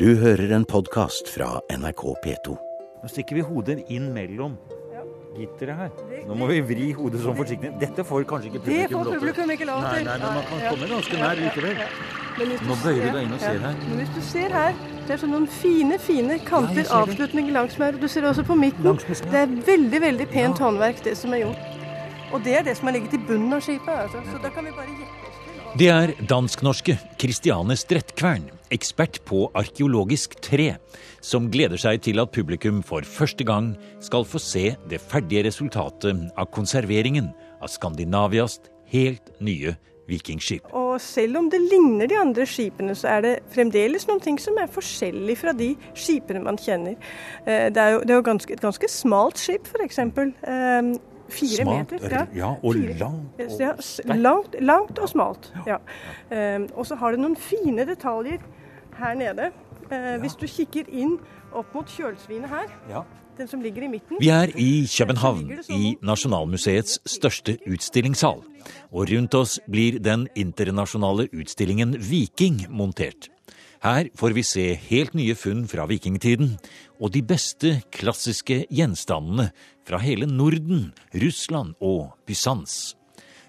Du hører en podkast fra NRK P2. Nå stikker vi hodet inn mellom gitteret her. Nå må vi vri hodet sånn forsiktig. Dette får kanskje ikke Det publikum får lov til. publikum ikke lov Nei, til. nei, men man kan komme ganske nær likevel. Nå bøyer du deg inn og ser her. Men hvis du ser her, det er sånn noen fine, fine kanter, Ja, det. avslutninger langs med her. Du ser også på midten. Det er veldig, veldig pent håndverk, det som er gjort. Og det er det som har ligget i bunnen av skipet. Altså. Så da kan vi bare gjette oss til. Det er dansk-norske Christiane Strettkvern, ekspert på arkeologisk tre, som gleder seg til at publikum for første gang skal få se det ferdige resultatet av konserveringen av Skandinavias helt nye vikingskip. Og selv om det ligner de andre skipene, så er det fremdeles noen ting som er forskjellig fra de skipene man kjenner. Eh, Det er jo, det er jo ganske, et ganske smalt skip, f.eks. Fire Smalt, meter. ja, og Fire. langt og Ja, langt, langt og smalt. Ja. Um, og så har det noen fine detaljer her nede. Eh, Hvis du kikker inn opp mot kjølsvinet her, Ja. den som ligger i midten Vi er i København, i Nasjonalmuseets største utstillingssal. Og rundt oss blir den internasjonale utstillingen Viking montert. Her får vi se helt nye funn fra vikingtiden, og de beste klassiske gjenstandene fra hele Norden, Russland og Bysants.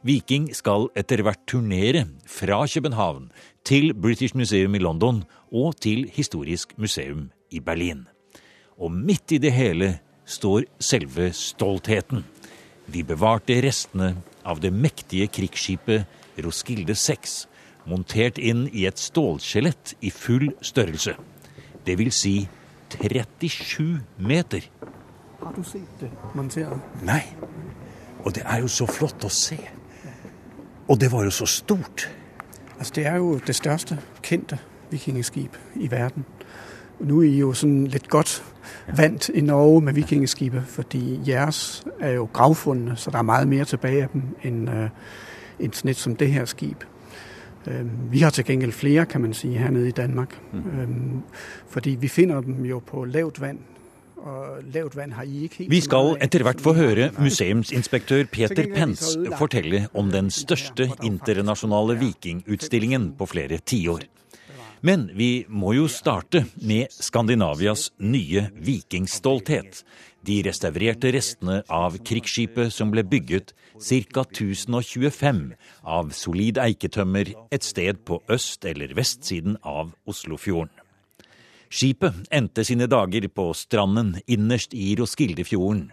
Viking skal etter hvert turnere fra København til British Museum i London og til Historisk museum i Berlin. Og midt i det hele står selve stoltheten. Vi bevarte restene av det mektige krigsskipet Roskilde 6, montert inn i et stålskjelett i full størrelse. Det vil si 37 meter. Har du sett det monteret? Nei. Og det er jo så flott å se. Og det var jo så stort. Altså, det er jo det største kendte vikingeskib i verden. Nå er I jo sånn litt godt vant i Norge med vikingskipet, fordi jeres er jo gravfundne, så det er mye mer tilbake av dem enn øh, snitt som det her skip. Vi har til gjengjeld flere, kan man si, her nede i Danmark. Øhm, Fordi vi finner dem jo på lavt vann. og lavt vand har I ikke helt Vi skal etter hvert få høre museumsinspektør Peter er Pence fortelle om den største internasjonale vikingutstillingen på flere tiår. Men vi må jo starte med Skandinavias nye vikingstolthet. De restaurerte restene av krigsskipet som ble bygget ca. 1025 av solid eiketømmer et sted på øst- eller vestsiden av Oslofjorden. Skipet endte sine dager på stranden innerst i Roskildefjorden,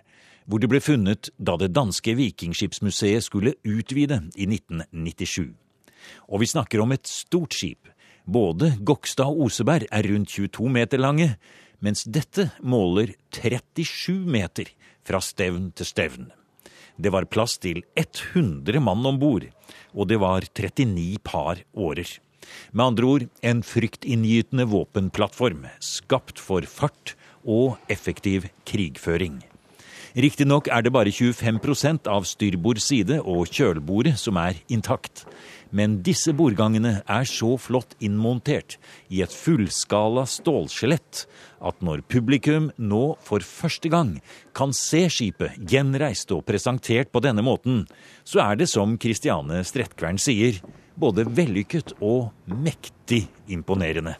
hvor det ble funnet da det danske vikingskipsmuseet skulle utvide i 1997. Og vi snakker om et stort skip. Både Gokstad og Oseberg er rundt 22 meter lange, mens dette måler 37 meter fra stevn til stevn. Det var plass til 100 mann om bord, og det var 39 par årer. Med andre ord en fryktinngytende våpenplattform, skapt for fart og effektiv krigføring. Riktignok er det bare 25% av styrbord side og kjølbordet som er intakt. Men disse bordgangene er så flott innmontert i et fullskala stålskjelett at når publikum nå for første gang kan se skipet gjenreist og presentert på denne måten, så er det som Christiane Strettkvern sier, både vellykket og mektig imponerende.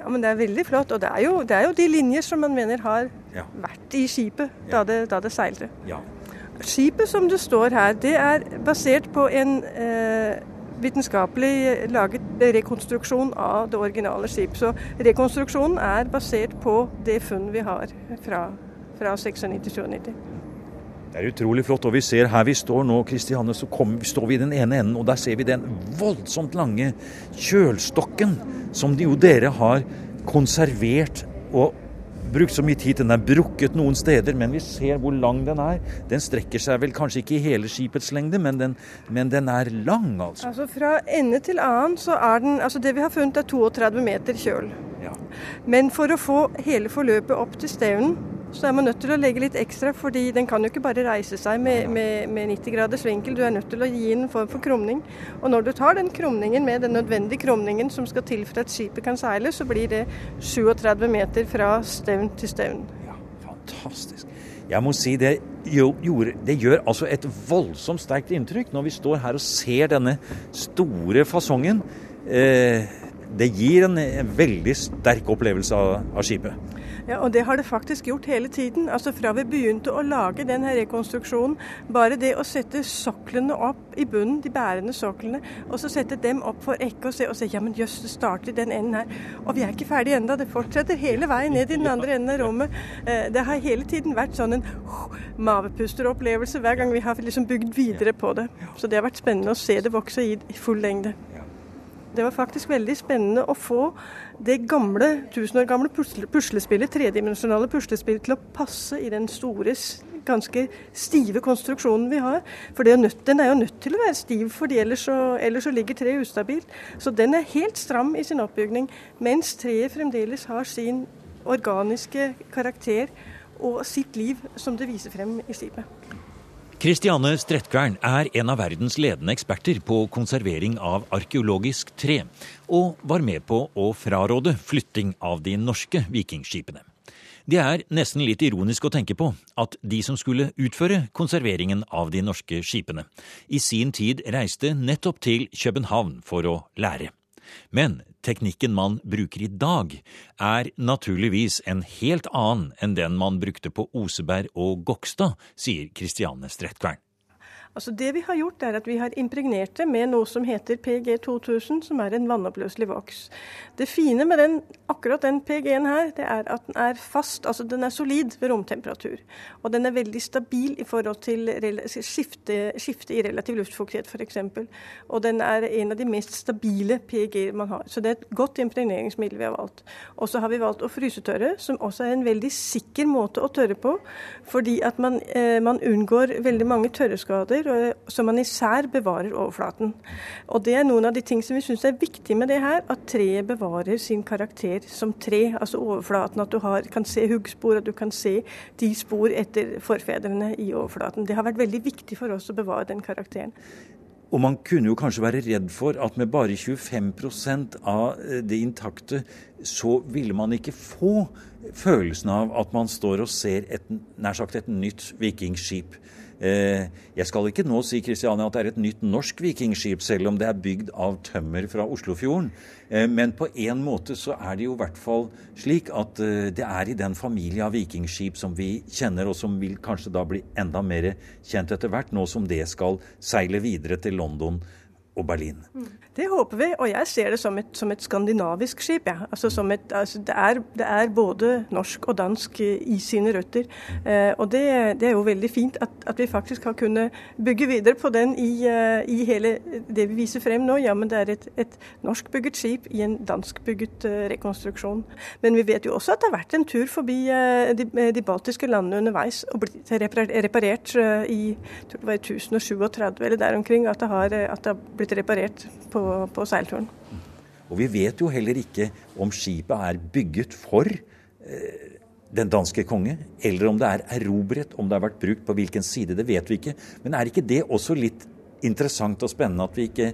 Ja, men det er veldig flott. Og det er jo, det er jo de linjer som man mener har Ja. vært i skipet da det, da det seilte. Ja. Skipet som det står her, det er basert på en eh, vitenskapelig laget rekonstruksjon av det originale skip. Så rekonstruksjonen er basert på det funn vi har fra, fra 96-97. Det er utrolig flott. Og vi ser her vi står nå, Kristianne, så kom, står vi i den ene enden, og der ser vi den voldsomt lange kjølstokken som de jo dere har konservert og brukt så mye tid. Den er brukket noen steder, men vi ser hvor lang den er. Den strekker seg vel kanskje ikke i hele skipets lengde, men den, men den er lang, altså. Altså Fra ende til annen så er den altså Det vi har funnet, er 32 meter kjøl. Ja. Men for å få hele forløpet opp til stevnen, så er man nødt til å legge litt ekstra, fordi den kan jo ikke bare reise seg med, med, med 90 graders vinkel. Du er nødt til å gi den en form for krumning. Og når du tar den krumningen med den nødvendige krumningen som skal til for at skipet kan seile, så blir det 37 meter fra stevn til stevn. Ja, fantastisk. Jeg må si det, jo, gjorde, det gjør altså et voldsomt sterkt inntrykk når vi står her og ser denne store fasongen. Eh, det gir en, en veldig sterk opplevelse av, av skipet. Ja, og det har det faktisk gjort hele tiden. Altså Fra vi begynte å lage denne rekonstruksjonen. Bare det å sette soklene opp i bunnen, de bærende soklene, og så sette dem opp for ekke og se, og se ja, men jøss, det starter i den enden her. Og vi er ikke ferdig ennå. Det fortsetter hele veien ned i den andre enden av rommet. Eh, det har hele tiden vært sånn en mavepusteropplevelse hver gang vi har liksom bygd videre på det. Så det har vært spennende å se det vokse i full lengde. Det var faktisk veldig spennende å få det gamle, tusen år gamle puslespillet, tredimensjonale puslespillet til å passe i den store, ganske stive konstruksjonen vi har. For er nødt, den er jo nødt til å være stiv, for ellers ellers så ligger treet ustabilt. Så den er helt stram i sin oppbygning, mens treet fremdeles har sin organiske karakter og sitt liv som det viser frem i skipet. Kristiane Strettkvern er en av verdens ledende eksperter på konservering av arkeologisk tre, og var med på å fraråde flytting av de norske vikingskipene. Det er nesten litt ironisk å tenke på at de som skulle utføre konserveringen av de norske skipene, i sin tid reiste nettopp til København for å lære. Men teknikken man bruker i dag, er naturligvis en helt annen enn den man brukte på Oseberg og Gokstad, sier Christiane Strettkvern. Altså Det vi har gjort, er at vi har impregnert det med noe som heter PG2000, som er en vannoppløselig voks. Det fine med den, akkurat den PG-en her, det er at den er fast, altså den er solid ved romtemperatur. Og den er veldig stabil i forhold til skifte, skifte i relativ luftfuktighet f.eks. Og den er en av de mest stabile PG-er man har. Så det er et godt impregneringsmiddel vi har valgt. Og så har vi valgt å frysetørre, som også er en veldig sikker måte å tørre på. Fordi at man, eh, man unngår veldig mange tørreskader områder, så man især bevarer overflaten. Og Det er noen av de ting som vi syns er viktig med det her, at treet bevarer sin karakter som tre, altså overflaten. At du har, kan se huggspor, at du kan se de spor etter forfedrene i overflaten. Det har vært veldig viktig for oss å bevare den karakteren. Og man kunne jo kanskje være redd for at med bare 25 av eh, det intakte, så ville man ikke få følelsen av at man står og ser et, nær sagt et nytt vikingskip. Eh, jeg skal ikke nå si Kristiania, at det er et nytt norsk vikingskip, selv om det er bygd av tømmer fra Oslofjorden. Eh, men på en måte så er det jo i hvert fall slik at eh, det er i den familie av vikingskip som vi kjenner, og som vil kanskje da bli enda mer kjent etter hvert, nå som det skal seile videre til London og Berlin. Det håper vi, og jeg ser det som et, som et skandinavisk skip. Ja. Altså et, altså det, er, det, er, både norsk og dansk i sine røtter. Eh, og det, det, er jo veldig fint at, at, vi faktisk har kunnet bygge videre på den i, uh, i hele det vi viser frem nå. Ja, men det er et, et norskbygget skip i en danskbygget uh, rekonstruksjon. Men vi vet jo også at det har vært en tur forbi uh, de, de, baltiske landene underveis og blitt reparert i tror det var i 1037 eller der omkring at det har, at det har blitt reparert på, på seilturen. Og vi vet jo heller ikke om skipet er bygget for eh, den danske konge, eller om det er erobret, om det har vært brukt på hvilken side, det vet vi ikke. Men er ikke det også litt interessant og spennende at vi ikke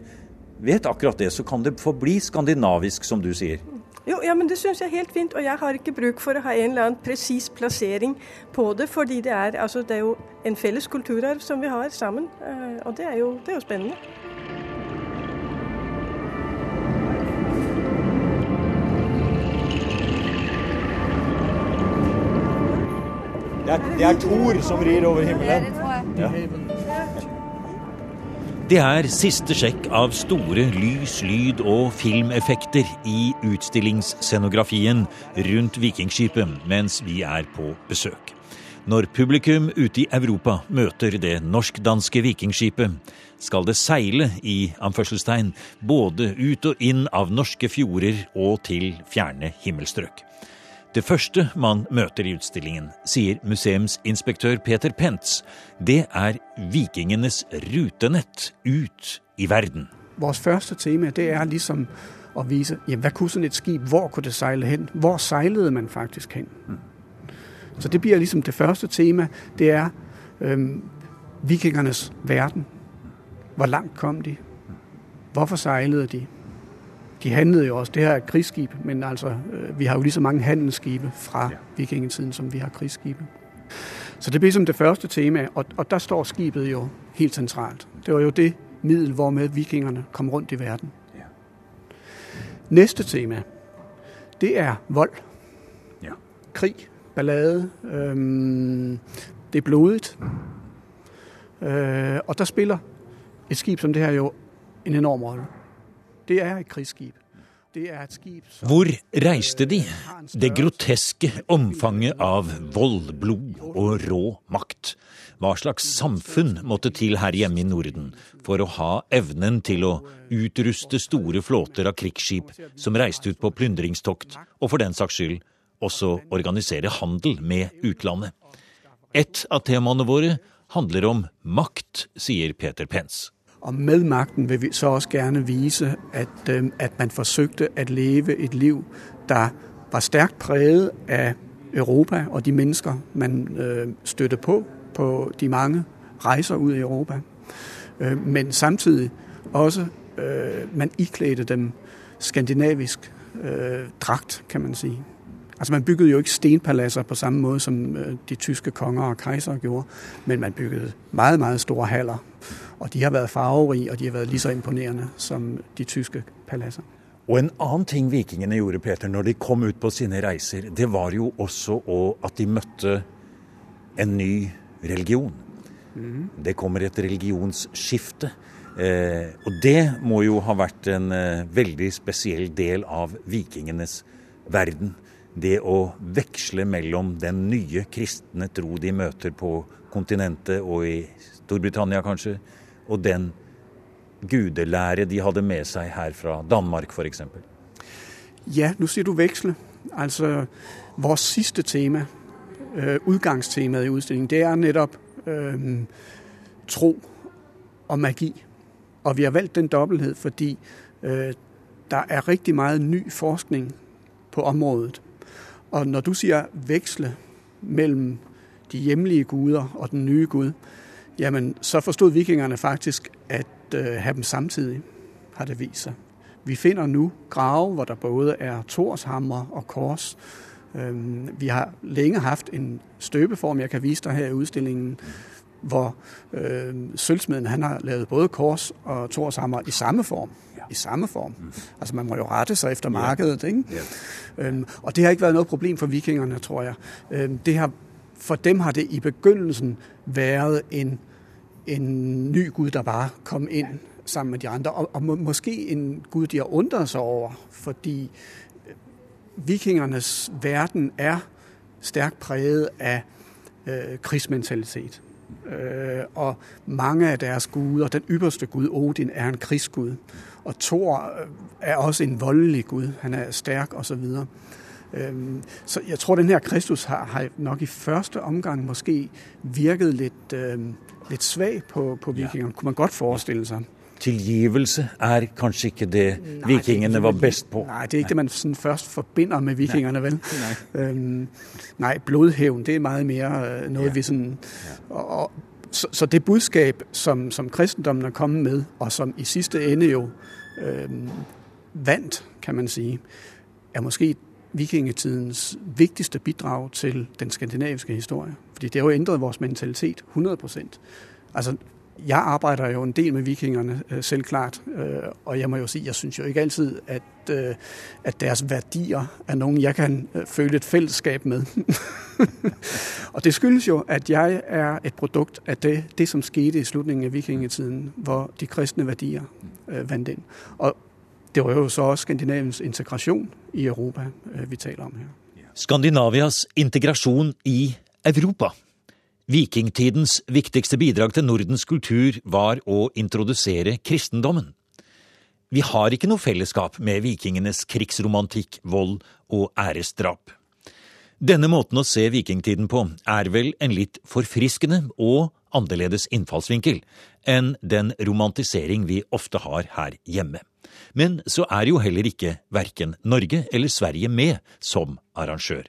vet akkurat det? Så kan det forbli skandinavisk, som du sier. Jo, ja, men Det syns jeg er helt fint, og jeg har ikke bruk for å ha en eller annen presis plassering på det. fordi det er, altså, det er jo en felles kulturarv som vi har sammen, eh, og det er jo, det er jo spennende. Det er, det er Thor som rir over himmelen. Ja. Det er siste sjekk av store lys, lyd og filmeffekter i utstillingsscenografien rundt Vikingskipet mens vi er på besøk. Når publikum ute i Europa møter det norsk-danske vikingskipet, skal det seile i anførselstegn både ut og inn av norske fjorder og til fjerne himmelstrøk. Det første man møter i utstillingen, sier museumsinspektør Peter Pentz, det er vikingenes rutenett ut i verden. Vårt første tema det er liksom å vise ja, hva kunne sånn et skip, hvor kunne det seile hen? Hvor seilte man faktisk hen? Så det blir liksom det første tema. Det er øhm, vikingernes verden. Hvor langt kom de? Hvorfor seilte de? De handlede jo også. Det her er et krigsskib, men altså, øh, vi har jo lige så mange handelsskibe fra vikingetiden, som vi har krigsskibe. Så det blev som det første tema, og, og der står skibet jo helt centralt. Det var jo det middel, hvormed vikingerne kom rundt i verden. Næste tema, det er vold. Ja. Krig, ballade, øhm, det er blodigt. Øh, og der spiller et skib som det her jo en enorm rolle. Det er et krigsskip. Er Hvor reiste de? Det groteske omfanget av vold, blod og rå makt. Hva slags samfunn måtte til her hjemme i Norden for å ha evnen til å utruste store flåter av krigsskip som reiste ut på plyndringstokt, og for den saks skyld også organisere handel med utlandet? Et av temaene våre handler om makt, sier Peter Pence. Og med makten vil vi så også gerne vise, at, øh, at man forsøgte at leve et liv, der var stærkt præget af Europa og de mennesker, man øh, støtte på på de mange rejser ud i Europa. Øh, men samtidig også, øh, man iklædte dem skandinavisk drakt, dragt, kan man sige. Altså man byggede jo ikke stenpaladser på samme måde, som øh, de tyske konger og kejser gjorde, men man byggede meget, meget store haller, og de har vært farverige, og de har vært lige så imponerende som de tyske palasser. Og en annen ting vikingene gjorde, Peter, når de kom ut på sine reiser, det var jo også at de møtte en ny religion. Det kommer et religionsskifte. Eh, og det må jo ha vært en eh, veldig spesiell del av vikingenes verden. Det å veksle mellom den nye kristne tro de møter på kontinentet og i Storbritannia kanskje, og den gudelære de hadde med seg her fra Danmark f.eks. Ja, nå sier du veksle. Altså, vårt siste tema, øh, udgangstemaet i utstillingen, det er nettopp øh, tro og magi. Og vi har valgt den dobbelthet fordi øh, der er riktig mye ny forskning på området. Og når du sier veksle mellom de hjemlige guder og den nye gud, jamen så forstod vikingerne faktisk at øh, have dem samtidig, har det vist sig. Vi finder nu grave, hvor der både er torshammer og kors. Øhm, vi har længe haft en støbeform, jeg kan vise dig her i udstillingen, hvor øh, sølvsmeden han har lavet både kors og torshammer i samme form. I samme form. Altså man må jo rette sig efter markedet. Ikke? Øhm, og det har ikke været noget problem for vikingerne, tror jeg. Øhm, det har, for dem har det i begyndelsen været en, en ny gud, der bare kom ind sammen med de andre. Og, og må, måske en gud, de har undret sig over, fordi vikingernes verden er stærkt præget af øh, krigsmentalitet. Øh, og mange af deres guder, den ypperste gud Odin er en krigsgud, og Thor øh, er også en voldelig gud, han er stærk osv. Øhm, så jeg tror, den her Kristus har, har nok i første omgang måske virket litt, lidt svag på, på vikingerne, kunne man godt forestille seg. Tilgivelse er kanskje ikke det nei, vikingene var best på. Nei, det er ikke det, man først forbinder med vikingene, vel? Nei, Øhm, nej, blodhævn, det er meget mer øh, noget, ja. vi sådan... Og, så, så det budskap som, som kristendommen er kommet med, og som i siste ende jo øh, vant, kan man sige, er måske vikingetidens vigtigste bidrag til den skandinaviske historie. Fordi det har jo ændret vores mentalitet 100 procent. Altså, jeg arbejder jo en del med vikingerne, selvklart, selv klart, øh, og jeg må jo sige, jeg synes jo ikke altid, at, øh, at deres værdier er nogen, jeg kan øh, føle et fællesskab med. og det skyldes jo, at jeg er et produkt af det, det som skete i slutningen af vikingetiden, hvor de kristne værdier vant ind. Og det var jo så også Skandinaviens integrasjon i Europa, øh, vi taler om her. Skandinavias integrasjon i Europa. Vikingtidens viktigste bidrag til Nordens kultur var å introdusere kristendommen. Vi har ikke noe fellesskap med vikingenes krigsromantikk, vold og æresdrap. Denne måten å se vikingtiden på er vel en litt forfriskende og annerledes innfallsvinkel enn den romantisering vi ofte har her hjemme. Men så er jo heller ikke verken Norge eller Sverige med som arrangør.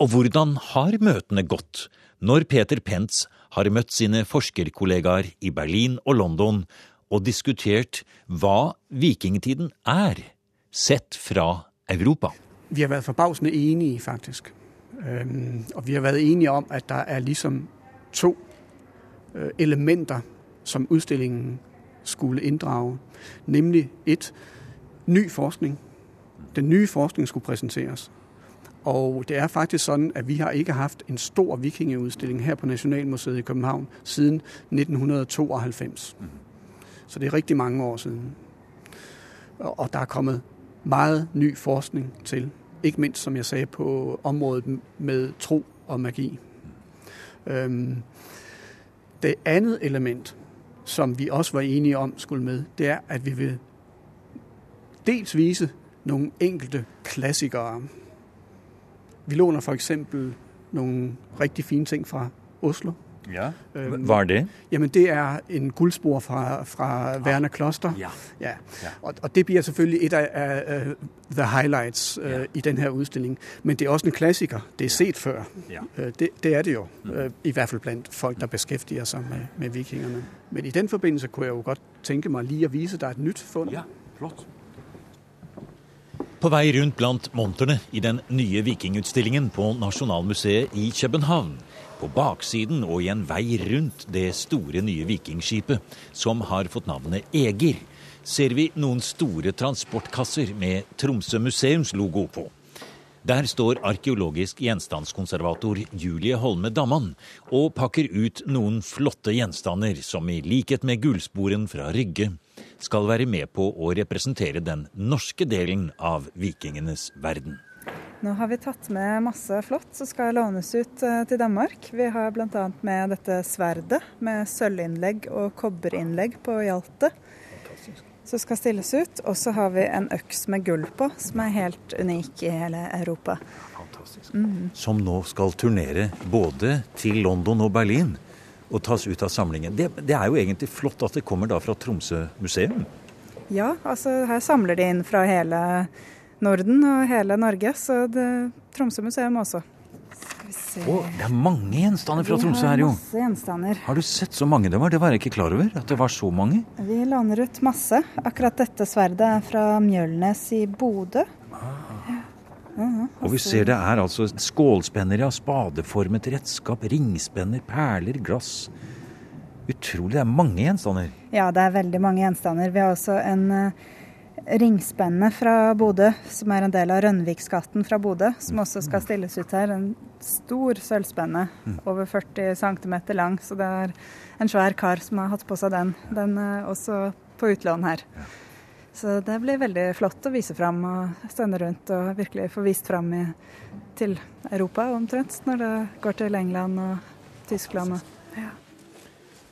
Og hvordan har møtene gått når Peter Pence har møtt sine forskerkollegaer i Berlin og London og diskutert hva vikingtiden er, sett fra Europa? Vi har vært forbavsende enige, faktisk. Og vi har vært enige om, at der er liksom to øh, elementer, som udstillingen skulle inddrage. Nemlig et, ny forskning. Den nye forskning skulle præsenteres. Og det er faktisk sådan, at vi har ikke haft en stor vikingeudstilling her på Nationalmuseet i København siden 1992. Så det er rigtig mange år siden. Og der er kommet meget ny forskning til. Ikke mindst, som jeg sagde, på området med tro og magi. Det andet element, som vi også var enige om skulle med, det er, at vi vil dels vise nogle enkelte klassikere. Vi låner for eksempel nogle rigtig fine ting fra Oslo. Ja. Hva er det? Jamen det er en guldspor fra, fra Werner Kloster. Ja. Ja. Og, og det bliver selvfølgelig et af, af uh, the highlights uh, Ja. i den her udstilling. Men det er også en klassiker. Det er set før. Ja. Uh, det, det er det jo. Uh, I hvert fald blandt folk, der beskæftiger sig med, med vikingerne. Men i den forbindelse kunne jeg jo godt tænke mig lige at vise dig et nyt fund. Ja, flott. På vei rundt blant monterne i den nye vikingutstillingen på Nasjonalmuseet i København, på baksiden og i en vei rundt det store nye vikingskipet, som har fått navnet Eger, ser vi noen store transportkasser med Tromsø museums logo på. Der står arkeologisk gjenstandskonservator Julie Holme Damman og pakker ut noen flotte gjenstander som i likhet med gullsporen fra Rygge skal være med på å representere den norske delen av vikingenes verden. Nå har vi tatt med masse flott som skal lånes ut eh, til Danmark. Vi har bl.a. med dette sverdet med sølvinnlegg og kobberinnlegg på hjaltet. Som skal stilles ut. Og så har vi en øks med gull på, som er helt unik i hele Europa. Som nå skal turnere både til London og Berlin og tas ut av samlingen. Det, det er jo egentlig flott at det kommer da fra Tromsø museum. Ja, altså her samler de inn fra hele Norden og hele Norge, så det, Tromsø museum også. Vi det er mange gjenstander fra Tromsø her, jo. Masse gjenstander. Har du sett så mange det var? Det var jeg ikke klar over. At det var så mange. Vi låner ut masse. Akkurat dette sverdet er fra Mjølnes i Bodø. Og vi ser det er altså skålspenner, ja. Spadeformet redskap, ringspenner, perler, glass. Utrolig. Det er mange gjenstander. Ja, det er veldig mange gjenstander. Vi har også en eh, ringspenne fra Bodø, som er en del av Rønviksgaten fra Bodø, som også skal stilles ut her. En stor sølvspenne, over 40 cm lang. Så det er en svær kar som har hatt på seg den. Den er også på utlån her. Så det blir veldig flott å vise fram og stønne rundt og virkelig få vist fram i, til Europa omtrent, når det går til England og Tyskland. Og.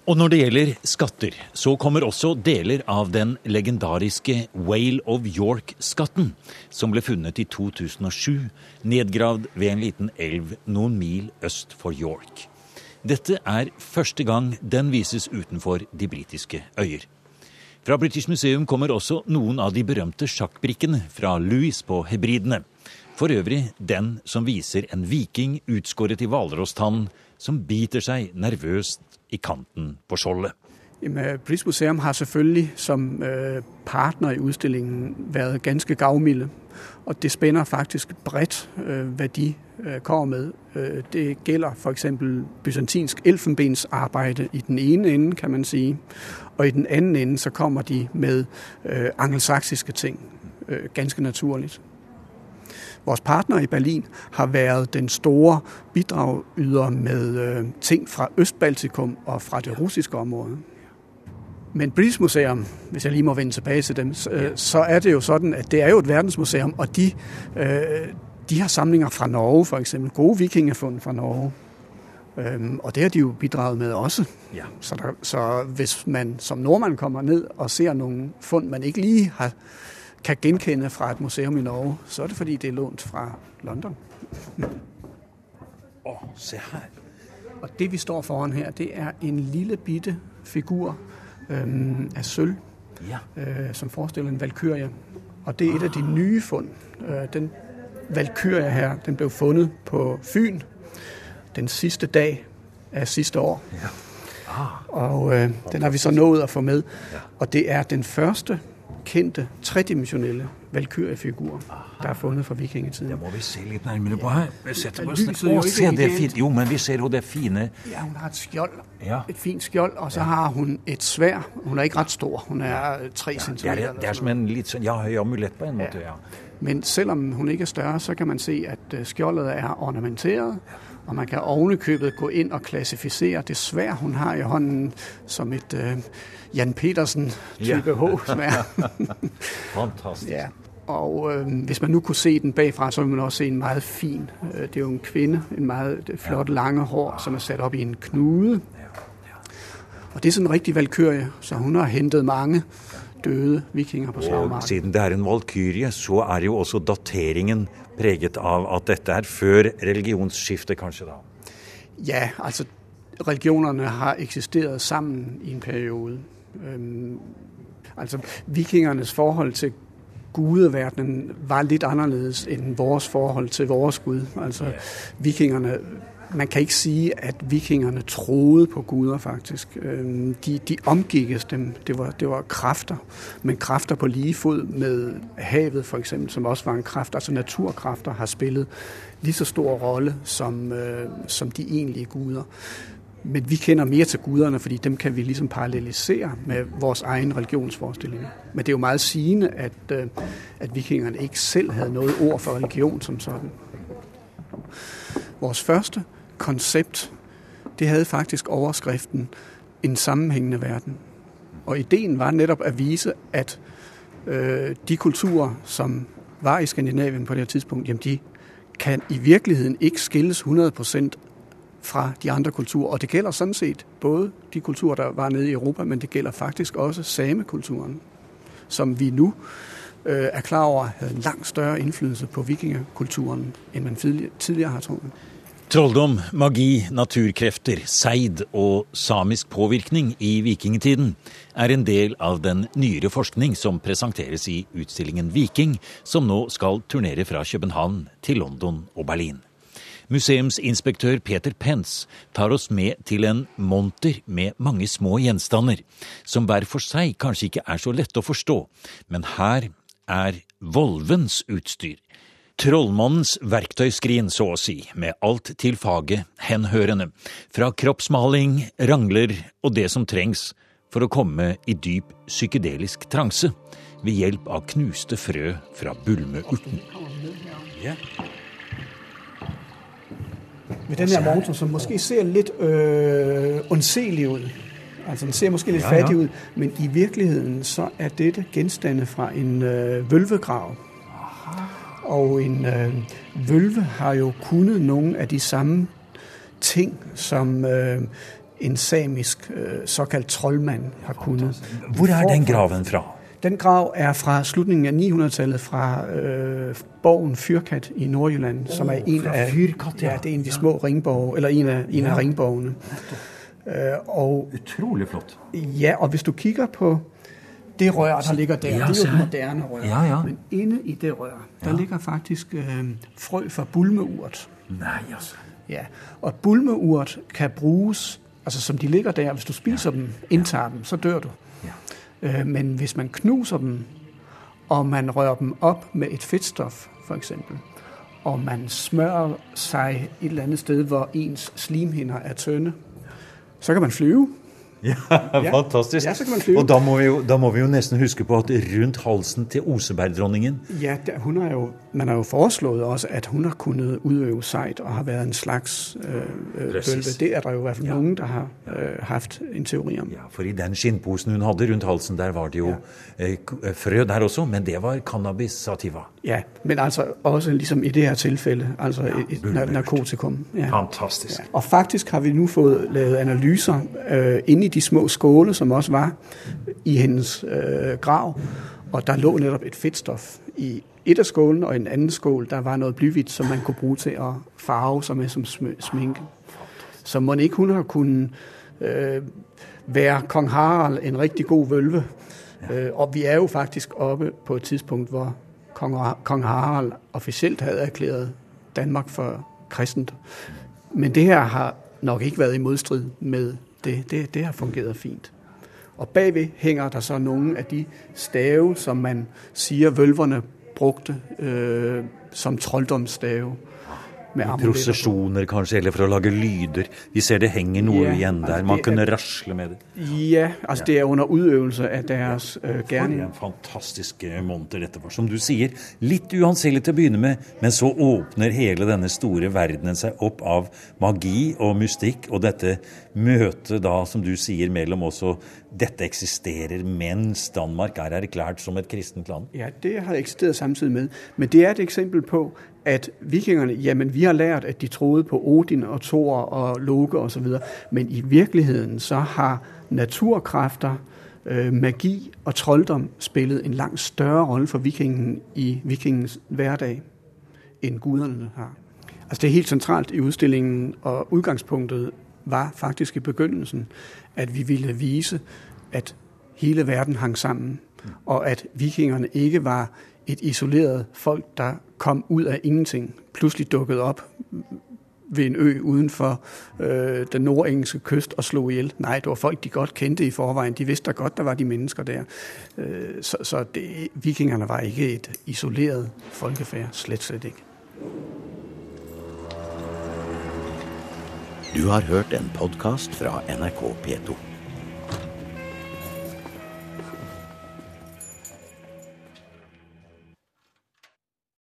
Og når det gjelder skatter, så kommer også deler av den legendariske Whale of York-skatten, som ble funnet i 2007, nedgravd ved en liten elv noen mil øst for York. Dette er første gang den vises utenfor de britiske øyer. Fra British Museum kommer også noen av de berømte sjakkbrikkene fra Louis på Hebridene. For øvrig den som viser en viking utskåret i hvalrosstann som biter seg nervøst i kanten på skjoldet. Jamen, Museum har selvfølgelig som øh, partner i utstillingen vært ganske gavmilde, og det spenner faktisk bredt, hva de øh, kommer med. Øh, det gælder for eksempel elfenbensarbeid i den ene enden, kan man si. og i den anden enden så kommer de med øh, angelsaksiske ting, øh, ganske naturligt. Vores partner i Berlin har været den store bidragyder med øh, ting fra Østbaltikum og fra det russiske område. Men British Museum, hvis jeg lige må vende tilbage til dem, så, øh, er det jo sådan, at det er jo et verdensmuseum, og de, øh, de har samlinger fra Norge, for eksempel gode vikingefund fra Norge. Øhm, og det har de jo bidraget med også. Ja. Så, der, så hvis man som nordmand kommer ned og ser nogle fund, man ikke lige har, kan genkende fra et museum i Norge, så er det fordi, det er lånt fra London. oh, se her. Og det vi står foran her, det er en lille bitte figur øhm, af sølv, Ja. øh, som forestiller en valkyrie. Og det er et af de nye fund. Øh, den valkyrie her, den blev fundet på Fyn den sidste dag af sidste år. Og øh, den har vi så nået at få med. Og det er den første kendte tredimensionelle valkyrjefigurer, der er funnet fra vikingetiden. Det må vi se litt nærmere på her. Vi setter på er Å, se det fint. Jo, men vi ser jo det fine Ja, hun har et skjold. Ja. Et fint skjold, og så har hun et svær. Hun er ikke ret stor. Hun er tre ja, centimeter. er, eller det er som en litt sånn ja, høy amulett på en måte. ja. Men selvom hun ikke er større, så kan man se, at øh, skjoldet er ornamenteret, og man kan ovenikøbet gå inn og klassifisere det svær, hun har i hånden, som et uh, Jan Petersen-type H-svær. Fantastisk. ja. Og øh, hvis man nu kunne se den bagfra, så ville man også se en meget fin. Øh, det er jo en kvinde, en meget flott flot lange hår, som er sat op i en knude. Og det er sådan en rigtig valkyrie, så hun har hentet mange døde vikinger på slagmarken. siden det er en valkyrie, så er jo også dateringen preget av at dette er før religionsskiftet, kanskje da. Ja, altså religionerne har eksisteret sammen i en periode. Um, altså vikingernes forhold til gudeverdenen var litt annerledes enn vores forhold til vores Gud. Altså vikingerne, man kan ikke sige, at vikingerne troede på guder faktisk. De, de omgikkes dem, det var, det var kræfter, men kræfter på lige fod med havet for eksempel, som også var en kraft, altså naturkræfter har spillet lige så stor rolle som, øh, som de egentlige guder. Men vi kender mere til guderne, fordi dem kan vi ligesom parallelisere med vores egen religionsforestillinger. Men det er jo meget sigende, at, øh, at vikingerne ikke selv havde noget ord for religion som sådan. Vores første koncept, det havde faktisk overskriften En sammenhængende verden. Og ideen var netop at vise, at øh, de kulturer, som var i Skandinavien på det her tidspunkt, de kan i virkeligheden ikke skilles 100% fra de andre kulturer. Og det gælder sådan set både de kulturer, der var nede i Europa, men det gælder faktisk også samekulturen, som vi nu øh, er klar over havde langt større indflydelse på vikingekulturen, end man tidligere, har troet. Trolldom, magi, naturkrefter, seid og samisk påvirkning i vikingtiden er en del av den nyere forskning som presenteres i utstillingen Viking, som nå skal turnere fra København til London og Berlin. Museumsinspektør Peter Pence tar oss med til en monter med mange små gjenstander, som hver for seg kanskje ikke er så lette å forstå, men her er Volvens utstyr. Trollmannens verktøyskrin, så å si, med alt til faget henhørende, fra kroppsmaling, rangler og det som trengs for å komme i dyp psykedelisk transe ved hjelp av knuste frø fra bulmeurten. Med den her motor, som måske ser litt øh, ut, ud. Altså den ser måske litt Ja, ja. fattig ut, men i virkeligheten så er dette gjenstander fra en øh, vølvegrav. Og en øh, vølve har jo kunnet noen av de samme ting, som øh, en samisk øh, såkalt trollmann har kunnet. Hvor er den graven fra? Den grav er fra slutningen av 900-tallet fra øh, borgen Fyrkat i Nordjylland, oh, som er en av, Fyrkat, ja. ja, det er en av de små ringborge, eller en af, en af ringborgene. Øh, og Utrolig flott. ja, og hvis du kikker på det rør, der ligger der, Ja, det er jo et moderne rør. Ja, ja. Men inde i det rør, der ligger faktisk øh, frø fra bulmeurt. Nei, altså. Ja, og bulmeurt kan bruges, altså som de ligger der, hvis du spiser dem, indtager dem, så dør du. Ja. Øh, men hvis man knuser dem, og man rører dem op med et fedtstof, for eksempel, og man smører sig et eller andet sted, hvor ens slimhinder er tynde, så kan man flyve. Ja, fantastisk. Ja. Og da må, vi jo, da må vi jo nesten huske på at rundt halsen til Osebergdronningen Ja, hun har jo, man har jo foreslået også, at hun har kunnet udøve seid og har vært en slags øh, øh, Det er der jo i hvert fall Ja. noen som har øh, haft en teori om. Ja, for i den skinnposen hun hadde rundt halsen, der var det jo eh, frø der også, men det var cannabis sativa. Ja, men altså også liksom i det her tilfellet, altså et, narkotikum. Ja. Fantastisk. Og faktisk har vi nu fått lavet analyser øh, inde i de små skåle, som også var i hendes øh, grav. Og der lå netop et fedtstof i et af skålene, og i en anden skål, der var noget blyvidt som man kunne bruge til at farve sig med som sm- sminke. Så må ikke hun har kunnet øh, være kong Harald en rigtig god vølve. Ja. Øh, og vi er jo faktisk oppe på et tidspunkt, hvor kong, kong Harald officielt havde erklæret Danmark for kristent. Men det her har nok ikke været i modstrid med det. Det, det har fungeret fint. Og bagved hænger der så nogle af de stave, som man siger vølverne brugte øh, som trolddomsstave. Med Prosesjoner kanskje, eller for å lage lyder. Vi ser det henger noe ja, igjen der. Man kunne rasle med det. Ja, altså det er under utøvelse av deres uh, øh, gjerning. En fantastisk monter dette var. Som du sier, litt uanselig til å begynne med, men så åpner hele denne store verdenen seg opp av magi og mystikk, og dette møtet da, som du sier, mellom også dette eksisterer mens Danmark er erklært som et kristent land? Ja, det har eksisteret samtidig med. Men det er et eksempel på at vikingerne jamen vi har lært at de troede på Odin og Thor og Loke osv. Men i virkeligheten så har naturkræfter, øh, magi og trolddom spillet en langt større rolle for vikingen i vikingens hverdag end guderne har. Altså Det er helt centralt i utstillingen, og utgangspunktet var faktisk i begyndelsen, at vi ville vise at hele verden hang sammen, og at vikingerne ikke var et isoleret folk, der kom ut av ingenting, plutselig dukket opp ved en ø utenfor øh, den nordengelske kyst og slog ihjel. Nei, det var folk de godt kendte i forveien. De visste godt der var de mennesker der. Øh, så, så det, vikingerne var ikke et isoleret folkefærd. Slett, slett ikke. Du har hørt en podkast fra NRK P2.